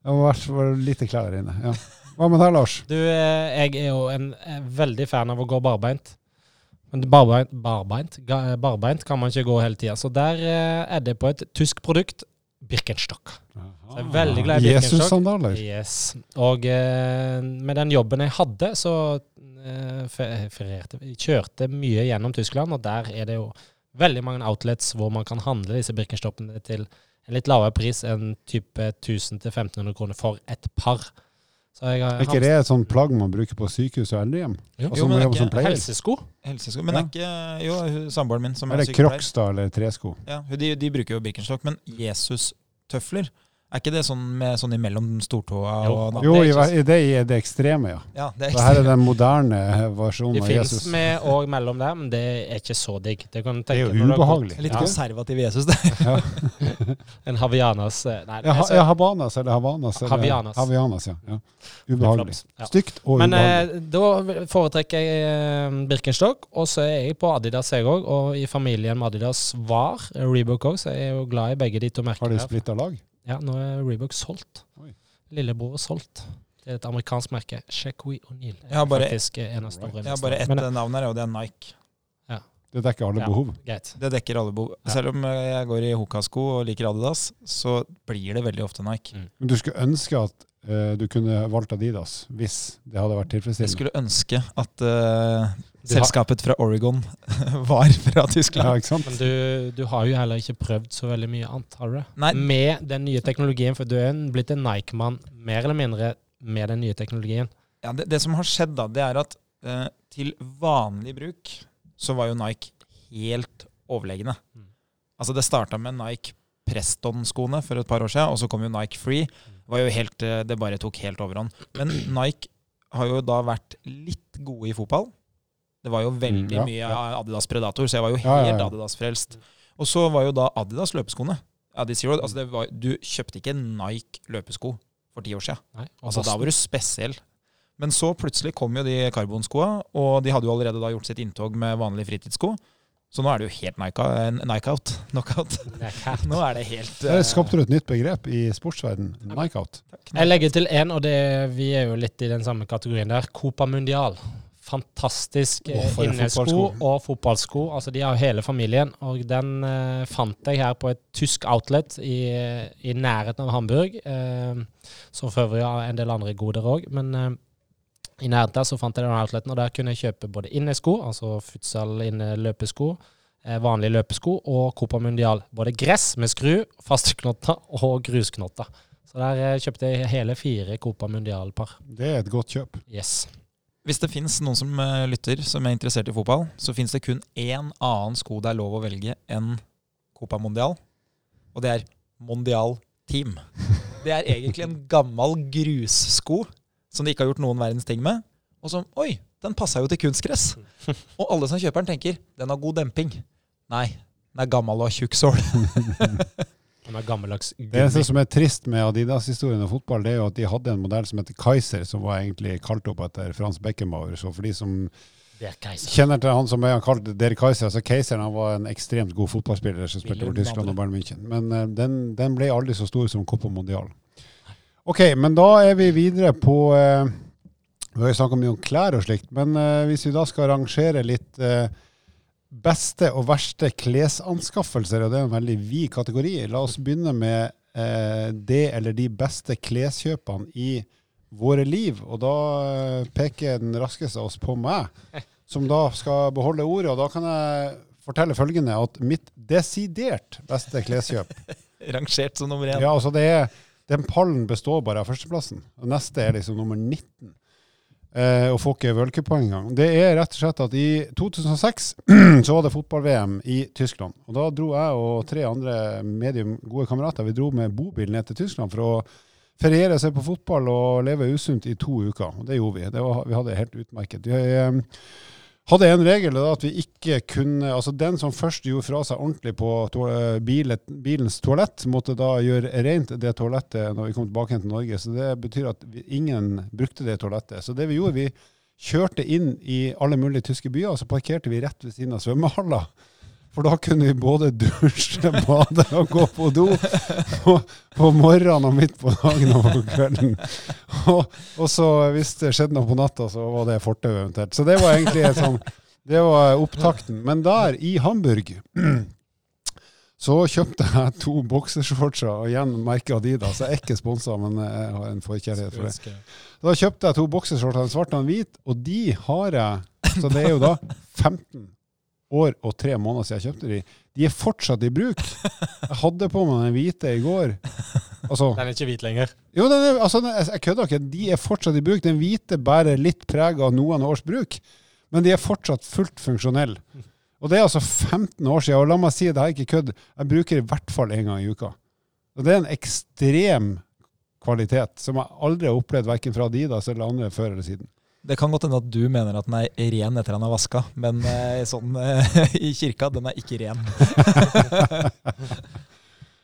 Det var, var lite klær der inne. Ja. Hva med deg, Lars? Du, eh, jeg er jo en er veldig fan av å gå barbeint. Men barbeint, barbeint, barbeint kan man ikke gå hele tida. Så der eh, er det på et tysk produkt, Birkenstock. Så jeg er veldig glad i Birkenstock. Jesus-sandaler. Yes. Og eh, med den jobben jeg hadde, så eh, fe- ferierte Jeg kjørte mye gjennom Tyskland, og der er det jo veldig mange outlets hvor man kan handle disse Birkenstockene til en litt lavere pris enn type 1000-1500 kroner for et par. Så jeg har Er ikke det et sånt plagg man bruker på sykehus og eldrehjem? Jo. Jo, men det er ikke helsesko. Helsesko. Men det er ikke Jo, samboeren min som er Eller sykepleier. Crocs, da, eller tresko? Ja, de, de bruker jo Birkenstock, men Jesus-tøfler Er ikke det sånn med sånn imellom stortåa Jo. og Jo, det er det er det ekstreme, ja. Ja, det er Så her er den moderne versjonen Det av fins Jesus. med og mellom der, men det er ikke så digg. Det, kan du Det er jo ubehagelig. Litt Ja, konservativ Jesus, det. Ja. en Havianas eh, Nei, Ja, ha, altså, ja, Habanas eller Havanas. Eller, Havianas. Havianas, ja. ja. Ubehagelig. ja. Stygt og Men ubehagelig. eh, da foretrekker jeg eh, Birkenstock, og så er jeg på Adidas jeg òg. Og i familien med Adidas var Rebook Reebok òg, så jeg er jo glad i begge de to Har de splitta lag? Ja, nå er Reebok solgt. Oi. Lillebror er solgt. Det er et amerikansk merke. Shekwi O'Neal. Jeg har bare- Faktisk en av store Jeg har bare ett navn her, og det er Nike. Det dekker alle Ja. behov. Greit. Det dekker alle behov. Ja. Selv om eh, jeg går i Hoka-sko og liker Adidas, så blir det veldig ofte Nike. Men du skulle ønske at uh, du kunne valgt Adidas, hvis det hadde vært tilfredsstillende? Jeg skulle ønske at har- selskapet fra Oregon var fra Ja, Tyskland. ikke sant? Men du, du har jo heller ikke prøvd så veldig mye annet, har du det? Nei. Med den nye teknologien, for du er blitt en Nike-mann mer eller mindre med den nye teknologien. Ja, det, det som har skjedd, da, det er at eh, til vanlig bruk så var jo Nike helt overlegne. Mm. Altså Det starta med Nike Preston-skoene for et par år siden, og så kom jo Nike Free. Det, var jo helt, eh, det bare tok helt overhånd. Men Nike har jo da vært litt gode i fotball. Det var jo veldig Mm, ja, mye ja. Adidas Predator, så jeg var jo helt ja, ja. Adidas-frelst. Og så var jo da Adidas løpeskoene. Adidas Zero, altså det var, du kjøpte ikke Nike løpesko for ti år siden. Nei, Altså, da var du spesiell. Men så plutselig kom jo de karbonskoa, og de hadde jo allerede da gjort sitt inntog med vanlige fritidssko. Så nå er det jo helt Nike-out. Knockout. Nå er det helt uh... skapte du et nytt begrep i sportsverden. Nike-out. Jeg legger til én, og det, vi er jo litt i den samme kategorien der. Copa Mundial. Fantastisk en innesko fotballsko. og fotballsko. Altså, de har hele familien. Og den eh, fant jeg her på et tysk outlet i, i nærheten av Hamburg. Eh, som for øvrig har en del andre goder òg. Men eh, i nærheten der så fant jeg den outleten, og der kunne jeg kjøpe både innesko, altså futsal inneløpesko, eh, vanlige løpesko, og Copa Mundial. Både gress med skru, faste knotter og grusknotter. Så der eh, kjøpte jeg hele fire Copa Mundial-par. Det er et godt kjøp. Yes. Hvis det fins noen som eh, lytter som er interessert i fotball, så fins det kun én annen sko det er lov å velge enn Copa Mondial, og det er Mondial Team. Det er egentlig en gammel grussko som de ikke har gjort noen verdens ting med, og som Oi, den passa jo til kunstgress. Og alle som kjøper den, tenker den har god demping. Nei, den er gammel og har tjukk sål. Som er gammeldags Det eneste som er trist med Adidas-historien og fotball, det er jo at de hadde en modell som heter Kaiser, som var egentlig kalt opp etter Frans Beckenbauer. Så for de som kjenner til han som er kalt Der Kaiser, altså Keiseren han var en ekstremt god fotballspiller som spilte for Tyskland og Bayern München. Men uh, den, den ble aldri så stor som Copa Mondial. Ok, men da er vi videre på uh, Vi har jo snakka mye om klær og slikt, men uh, hvis vi da skal rangere litt beste og verste klesanskaffelser, og det er en veldig vid kategori, la oss begynne med eh, det eller de beste kleskjøpene i våre liv. Og da eh, peker den raskeste av oss på meg, som da skal beholde ordet. Og da kan jeg fortelle følgende, at mitt desidert beste kleskjøp Rangert som nummer én. ja, altså det er, Den pallen består bare av førsteplassen. Og neste er liksom nummer 19. Eh, og får ikke v-cuppoeng engang. Det er rett og slett at i 2006 så var det fotball-VM i Tyskland. Og da dro jeg og tre andre medium gode kamerater vi dro med bobil ned til Tyskland for å feriere, se på fotball og leve usunt i to uker. Og det gjorde vi. Var, vi hadde det helt utmerket. Vi eh, hadde en regel da, at vi ikke kunne Altså den som først gjorde fra seg ordentlig på to, eh, bilet, bilens toalett, måtte da gjøre rent det toalettet når vi kom tilbake til Norge. Så det betyr at vi, ingen brukte det toalettet. Så det vi gjorde, vi kjørte inn i alle mulige tyske byer, og så parkerte vi rett ved siden av svømmehaller. For da kunne vi både dusje, bade og gå på do på, på morgenen og midt på dagen og på kvelden. Og, og så hvis det skjedde noe på natta, så var det fortau eventuelt. Så det var egentlig et sånn, det var opptakten. Men der, i Hamburg, så kjøpte jeg to boksershortser, og igjen merket Adidas. Jeg er ikke sponsa, men jeg har en forkjærlighet for det. Da kjøpte jeg to boksershorter, en svart og en hvit, og de har jeg Så det er jo da 15 år og tre måneder siden jeg kjøpte de. De er fortsatt i bruk. Jeg hadde på meg den hvite i går. Altså, Den er ikke hvit lenger. jo, den er, altså, jeg kødder ikke. De er fortsatt i bruk. Den hvite bærer litt preg av noen års bruk, men de er fortsatt fullt funksjonelle. Og det er altså 15 år siden, og la meg si det her er ikke kødd, jeg bruker i hvert fall én gang i uka. Og det er en ekstrem kvalitet som jeg aldri har opplevd verken fra Adidas eller andre før eller siden. Det kan godt hende at du mener at den er ren etter han er vaska, men eh, sånn eh, i kirka, den er ikke ren.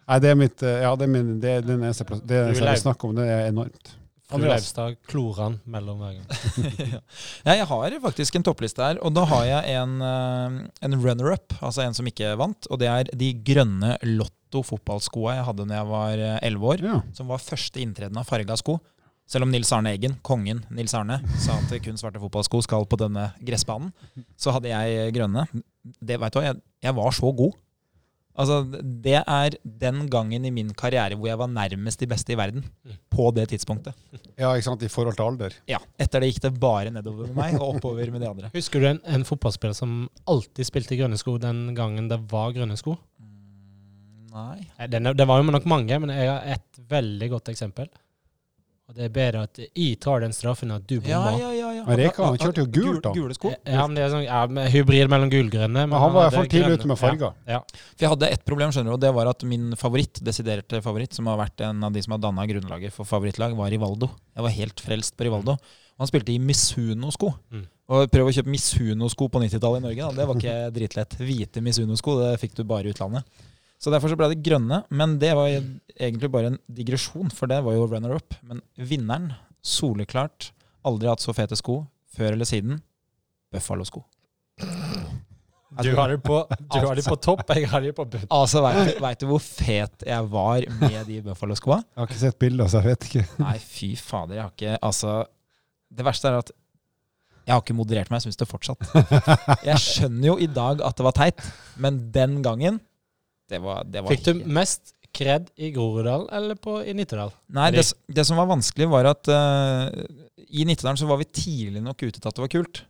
Nei, det er mitt eh, Ja, det er, min, det er den eneste plass. Det lever- jeg snakker om, det er enormt. Fru Leivstad klorer han mellom hver gang. Ja, jeg har faktisk en toppliste her, og da har jeg en, en runner-up, altså en som ikke vant. Og det er de grønne Lotto fotballskoa jeg hadde da jeg var elleve år. Ja. Som var første inntreden av farga sko. Selv om Nils Arne Eggen, kongen Nils Arne, sa at kun svarte fotballsko skal på denne gressbanen, så hadde jeg grønne. Det, veit du hva, jeg, jeg var så god. Altså, det er den gangen i min karriere hvor jeg var nærmest de beste i verden. På det tidspunktet. ja, ikke sant, i forhold til alder. Ja, Etter det gikk det bare nedover med meg, og oppover med de andre. Husker du en, en fotballspiller som alltid spilte i grønne sko den gangen det var grønne sko? Nei. Nei, Den, det var jo nok mange, men jeg har et veldig godt eksempel. Og det er bedre at jeg tar den straffen at du Ja, bomma. ja, ja. ja. Men Reka, han kjørte jo gult, da. Gule sko. Ja, men det er sånn ja, med hybrid mellom gulgrønne. Men han var i hvert fall tidlig ute med farger. Ja, ja. For jeg hadde ett problem, skjønner du, og det var at min favoritt, desiderte favoritt, som har vært en av de som har danna grunnlaget for favorittlag, var Rivaldo. Jeg var helt frelst på Rivaldo. Og han spilte i Misuno-sko. Mm. Og prøv å kjøpe Misuno-sko på 90-tallet i Norge, da. det var ikke dritlett. Hvite Misuno-sko, det fikk du bare i utlandet. Så derfor så ble det grønne, men det var egentlig bare en digresjon, for det var jo runner-up. Men vinneren, soleklart, aldri hatt så fete sko, før eller siden, Buffalo-sko. Du har det på, du på topp, jeg har det på bunn. Altså, veit du hvor fet jeg var med de Buffalo-skoa? Jeg har ikke sett bilder, så jeg vet ikke. Nei, fy fader, jeg har ikke Altså, det verste er at jeg har ikke moderert meg, jeg syns det fortsatt. Jeg skjønner jo i dag at det var teit, men den gangen det var, det var Fikk du mest kred i Groruddalen eller på, i Nittedal? Nei, det, det som var vanskelig, var at uh, i Nittedalen så var vi tidlig nok ute til at det var kult.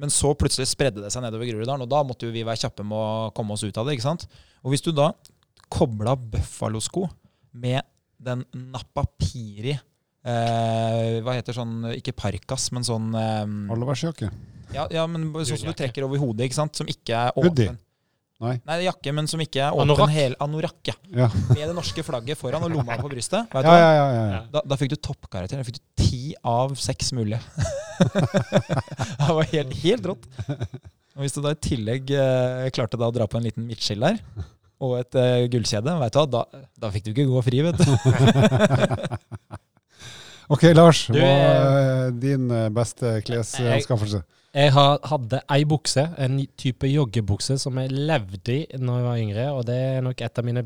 Men så plutselig spredde det seg nedover Groruddalen, og da måtte jo vi være kjappe med å komme oss ut av det. ikke sant? Og hvis du da kobla Buffalo-sko med den Napapiri eh, Hva heter sånn Ikke parkas, men sånn eh, Allværsjakke. ja, ja, men sånn som du trekker over hodet, ikke sant? Som ikke er Hoodie. Nei. Nei, jakke, men som ikke er åpen Anorakk. hel Anorakk. Ja. Ja. Med det norske flagget foran og lomma på brystet. Vet du Ja, ja, ja, ja, ja. Da, da fikk du toppkarakter. Da fikk du ti av seks mulige. det var helt, helt rått. Og hvis du da i tillegg eh, klarte da å dra på en liten midtskill der, og et eh, gullkjede. Vet du hva, da, da fikk du ikke gå fri, vet du. ok, Lars. Du, hva er din eh, beste klesanskaffelse? Jeg hadde ei bukse, en type joggebukse, som jeg levde i når jeg var yngre. Og det er nok et av mine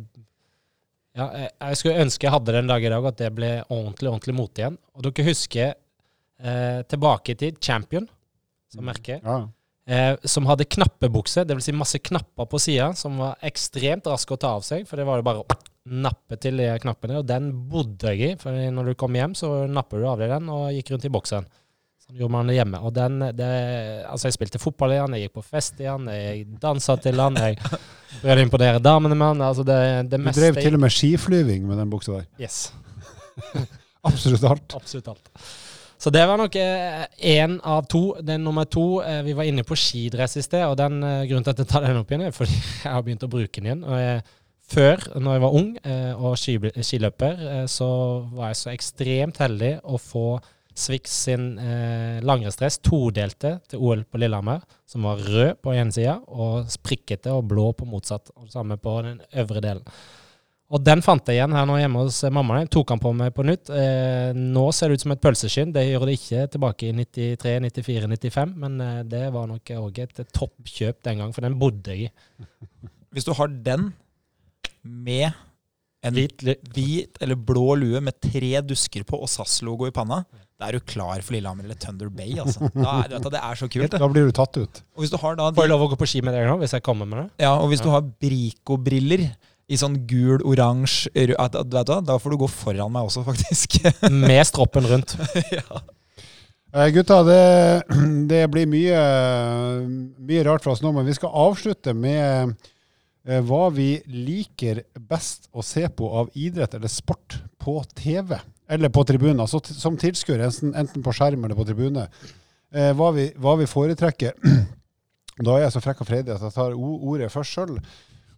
ja, jeg, skulle ønske jeg hadde den dag i dag, at det ble ordentlig ordentlig mote igjen. Og dere husker eh, tilbake tid, Champion, som merke, Ja. eh, som hadde knappebukse, dvs. Si masse knapper på sida, som var ekstremt raske å ta av seg. For det var jo bare å nappe til de knappene, og den bodde jeg i. For når du kom hjem, så napper du av deg den og gikk rundt i bokseren. Sånn gjorde man det hjemme. Og den, det, altså jeg spilte fotball igjen, jeg gikk på fest igjen, jeg dansa til den, jeg prøvde å imponere damene den. Altså det, det Du drev til og med skiflyving med den buksa der. Yes. Absolutt alt. Absolutt alt. Så det var nok én av to. Den nummer to eh, Vi var inne på skidress i sted, og den eh, grunnen til at jeg tar den opp igjen, er fordi jeg har begynt å bruke den igjen. Og jeg, før, når jeg var ung eh, og skiløper, eh, så var jeg så ekstremt heldig å få Swix sin eh, langrennsdress, todelte, til OL på Lillehammer, som var rød på ene sida og sprikkete og blå på motsatt. Og samme på den øvre delen. Og den fant jeg igjen her nå hjemme hos eh, mammaen. Tok han på meg på nytt. Eh, nå ser det ut som et pølseskinn. Det gjør det ikke tilbake i 93, 94, 95, men eh, det var nok òg et toppkjøp den gang, for den bodde jeg i. Hvis du har den med en Hvit, hvit eller blå lue med tre dusker på og SAS-logo i panna, da er du klar for Lillehammer eller Thunder Bay. altså. Da er, du vet, det er så kult. det. Da blir du tatt ut. Og hvis du har da Får jeg lov å gå på ski med deg nå, hvis jeg kommer med det? ja, og hvis du har Brico-briller i sånn gul, oransje Da får du gå foran meg også, faktisk. Med stroppen rundt. ja. Eh, gutta, det, det blir mye, mye rart for oss nå, men vi skal avslutte med eh, hva vi liker best å se på av idrett eller sport på TV. Eller på tribunen, altså som tilskuer, enten, på skjerm eller på tribune. Eh, hva, vi, hva vi foretrekker. Da er jeg så frekk og freidig at jeg tar ordet først sjøl.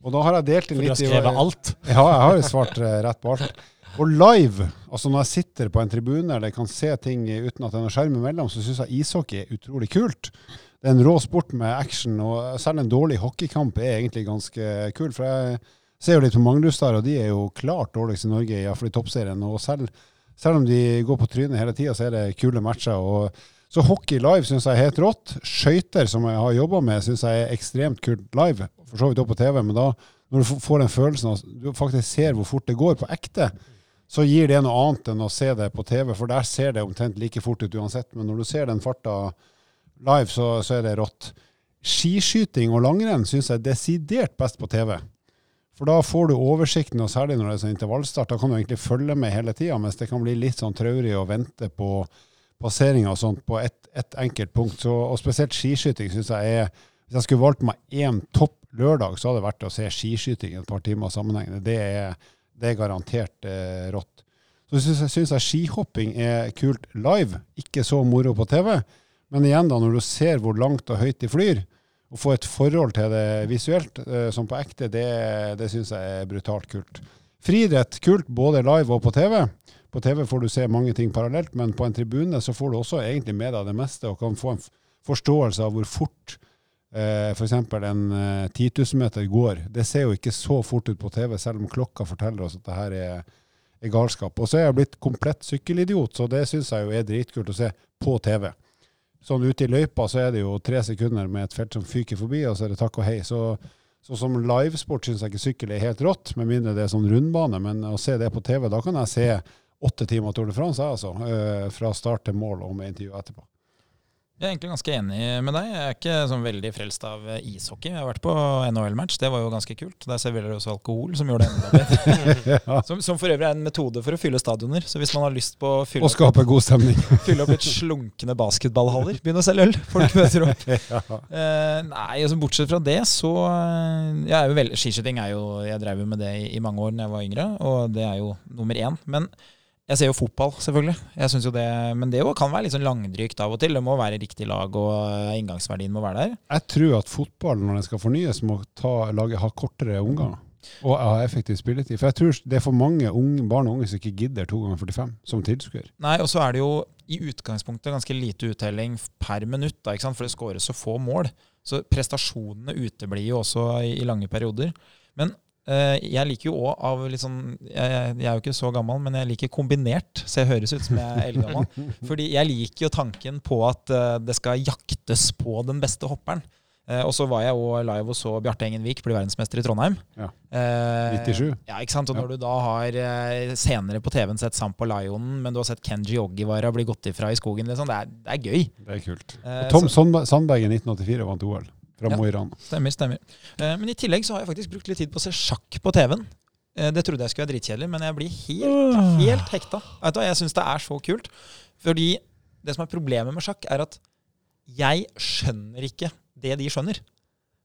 Og da har jeg delt inn litt For du har skrevet alt. ja, jeg har svart eh, rett på alt. Og live, altså når jeg sitter på en tribune eller kan se ting uten at det er noe skjerm imellom, så syns jeg ishockey er utrolig kult. Det er en rå sport med action, og selv en dårlig hockeykamp er egentlig ganske kul. For jeg ser jo litt på Manglerudstad, og de er jo klart dårligst i Norge, iallfall i toppserien. Og selv, selv om de går på trynet hele tida, så er det kule matcher. og så hockey live syns jeg er helt rått. Skøyter, som jeg har jobba med, syns jeg er ekstremt kult live. For så vidt også på TV, men da når du får den følelsen av du faktisk ser hvor fort det går på ekte, så gir det noe annet enn å se det på TV, for der ser det omtrent like fort ut uansett. Men når du ser den farta live, så, så er det rått. Skiskyting og langrenn syns jeg er desidert best på TV. For da får du oversikten, og særlig når det er sånn intervallstart, da kan du egentlig følge med hele tida, mens det kan bli litt sånn traurig å vente på passeringer og sånt på ett et enkelt punkt. Så, og spesielt skiskyting syns jeg er Hvis jeg skulle valgt meg én topp lørdag, så hadde det vært å se skiskyting et par timer sammenhengende. Det er, det er garantert eh, rått. Så syns jeg, synes jeg skihopping er kult live, ikke så moro på TV. Men igjen, da, når du ser hvor langt og høyt de flyr, å få et forhold til det visuelt, eh, som på ekte, det, det syns jeg er brutalt kult. Friidrett, kult både live og på TV. På TV får du se mange ting parallelt, men på en tribune så får du også egentlig med deg det meste, og kan få en forståelse av hvor fort eh, f.eks. en eh, 10 000 meter går. Det ser jo ikke så fort ut på TV, selv om klokka forteller oss at det her er, er galskap. Og så er jeg blitt komplett sykkelidiot, så det syns jeg jo er dritkult å se på TV. Sånn ute i løypa så er det jo tre sekunder med et felt som fyker forbi, og så er det takk og hei. Så, så som livesport syns jeg ikke sykkel er helt rått, med mindre det er sånn rundbane. Men å se det på TV, da kan jeg se åtte timer Tour de France, jeg, altså. eh, Fra start til mål og med intervju etterpå. Jeg er egentlig ganske enig med deg. Jeg er ikke sånn veldig frelst av ishockey. Jeg har vært på NHL-match, det var jo ganske kult. Der serverer de også alkohol, som gjør det enda bedre. ja. Som, som for øvrig er en metode for å fylle stadioner. Så hvis man har lyst på å fylle Og opp, skape god stemning. fylle opp litt slunkne basketballhaller, begynn å selge øl. Folk møter opp. ja. Eh, nei, altså bortsett fra det, så eh, jeg er jo veldig, Skiskyting er jo Jeg drev jo med det i, i mange år da jeg var yngre, og det er jo nummer én. Men jeg ser jo fotball, selvfølgelig. Jeg synes jo det, Men det jo kan være litt sånn langdrygt av og til. Det må være riktig lag, og eh, inngangsverdien må være der. Jeg tror at fotball, når den skal fornyes, må ta, lage, ha kortere omganger. Og ha effektiv spilletid. For jeg tror det er for mange unge, barn og unge som ikke gidder to ganger 45 som tilskuer. Nei, og så er det jo i utgangspunktet ganske lite uttelling per minutt, da, for det skåres så få mål. Så prestasjonene uteblir jo også i, i lange perioder. Men jeg liker jo òg av litt sånn jeg, jeg er jo ikke så gammel, men jeg liker kombinert, så jeg høres ut som jeg er eldgammel. Fordi jeg liker jo tanken på at eh, det skal jaktes på den beste hopperen. Eh, og så var jeg òg live og så Bjarte Engenvik bli verdensmester i Trondheim. Ja. Eh, 97. Ja, ikke sant? Og når du da har eh, senere på TV-en sett Sampo Lionen, men du har sett Kenji Ogiwara bli gått ifra i skogen, liksom, det, er, det er gøy. Det er kult. Eh, Tom Sandberg i 1984 vant OL fra Ja. Mo i Rana. Stemmer, stemmer. Eh, men i tillegg så har jeg faktisk brukt litt tid på å se sjakk på TV-en. Eh, det trodde jeg skulle være dritkjedelig, men jeg blir helt, helt hekta. Vet du hva, Jeg syns det er så kult. Fordi det som er problemet med sjakk, er at jeg skjønner ikke det de skjønner.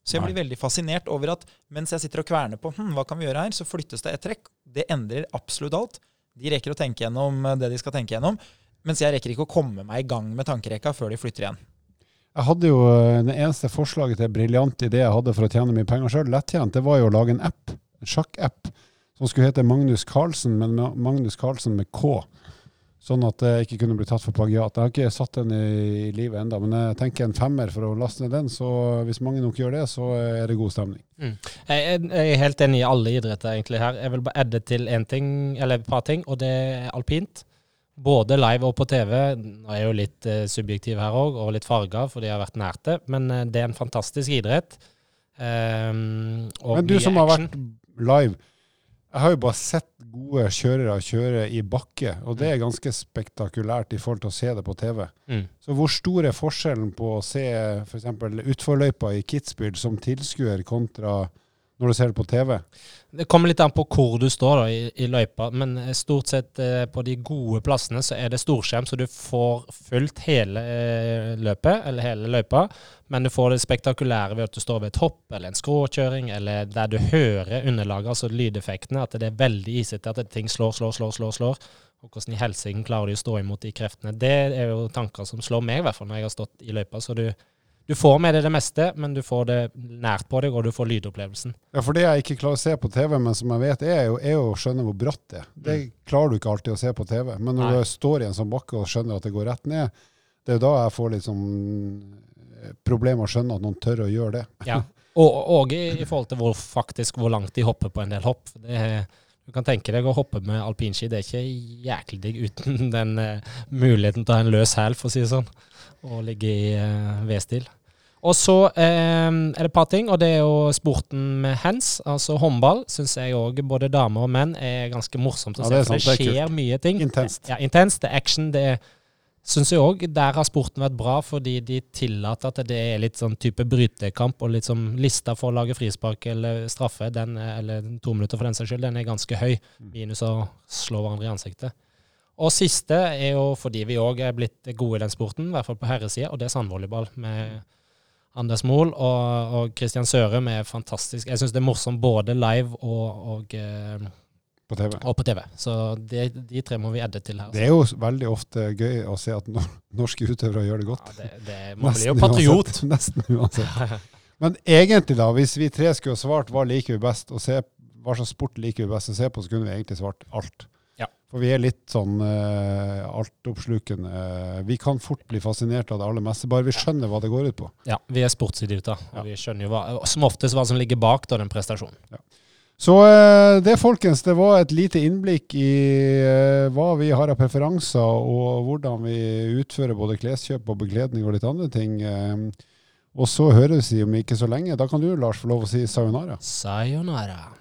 Så jeg blir veldig fascinert over at mens jeg sitter og kverner på hm, hva kan vi gjøre her, så flyttes det et trekk. Det endrer absolutt alt. De rekker å tenke gjennom eh, det de skal tenke gjennom. Mens jeg rekker ikke å komme meg i gang med tankerekka før de flytter igjen. Jeg hadde jo eh, Det eneste forslaget til briljant idé jeg hadde for å tjene mye penger sjøl, lettjent, det var jo å lage en app, en sjakk-app, som skulle hete Magnus Carlsen, men Magnus Carlsen med K. Sånn at det ikke kunne bli tatt for plagiat. Jeg har ikke satt den i, livet enda, men jeg tenker en femmer for å laste ned den. Så hvis mange nok gjør det, så er det god stemning. Jeg jeg er helt enig i alle idretter egentlig her. Jeg vil bare adde til en ting, eller et par ting, og det er alpint. Både live og på TV. Nå er jeg jo litt eh, subjektiv her òg, og litt farga fordi jeg har vært nært det, men eh, det er en fantastisk idrett. Um, Men du som har vært live, jeg har jo bare sett gode kjørere kjøre i bakke, og det er ganske spektakulært i forhold til å se det på TV. mm. Så hvor stor er forskjellen på å se f.eks. utforløypa i Kitzbühel som tilskuer kontra når du ser det på TV? Det kommer litt an på hvor du står da, i, i løypa, men eh, stort sett eh, på de gode plassene så er det storskjerm, så du får fulgt hele eh, løpet, eller hele løypa, men du får det spektakulære ved at du står ved et hopp eller en skråkjøring, eller der du hører underlaget, altså lydeffektene, at det er veldig isete, at ting slår, slår, slår, slår, slår. Og hvordan i helsike klarer de å stå imot de kreftene. Det er jo tanker som slår meg, i hvert fall, når jeg har stått i løypa. Så du, du får med deg det meste, men du får det nært på deg, og du får lydopplevelsen. Ja, for det jeg ikke klarer å se på TV, men som jeg vet, er jo, er jo å skjønne hvor bratt det er. Det klarer du ikke alltid å se på TV. Men når Nei. du står i en sånn bakke og skjønner at det går rett ned, det er jo da jeg får litt sånn eh, problemer med å skjønne at noen tør å gjøre det. Ja, og, og i, i forhold til hvor faktisk hvor langt de hopper på en del hopp. Det, er- du kan tenke deg å hoppe med alpinski. Det er ikke jæklig digg uten den uh, muligheten til å ha en løs hæl, for å si det sånn, og ligge i uh, V-stil. Og så eh, er det et par ting, og det er jo sporten med hands. Altså håndball syns jeg òg, både damer og menn, er ganske morsomt å Ja, se. det er sant, det det er skjer mye ting. Intenst. Ja, intenst. Det er action. Det syns jeg òg. Der har sporten vært bra, fordi de tillater at det er litt sånn type brytekamp, og litt sånn lista for å lage frispark eller straffe, den, er- eller to minutter for den saks skyld, den er ganske høy. Minus å slå hverandre i ansiktet. Og siste er jo fordi vi òg er blitt gode i den sporten, i hvert fall på herresida, og det er sandvolleyball. med Anders Mohl og, og Christian Sørum er fantastisk. Jeg syns det er morsomt både live og, og, eh, På TV. og på TV. Så de, de tre må vi edde til her. Det er jo veldig ofte gøy å se at norske utøvere gjør det godt. Ja, det, det, man blir jo patriot. Uansett, nesten uansett. Men egentlig, da, hvis vi tre skulle ha svart hva liker vi best, og se, hva slags sport liker vi best å se på, så kunne vi egentlig svart alt. Ja. For vi er litt sånn uh, altoppslukende. Vi kan fort bli fascinert av det aller meste, bare vi skjønner hva det går ut på. Ja, vi er sportsidioter, Ja. vi skjønner jo hva, som oftest hva som ligger bak da, den prestasjonen. Så eh, det, folkens, det var et lite innblikk i eh, hva vi har av preferanser, og hvordan vi utfører både kleskjøp og bekledning og litt andre ting. og så høres vi om ikke så lenge. Da kan du, Lars, få lov å si sayonara. Sayonara.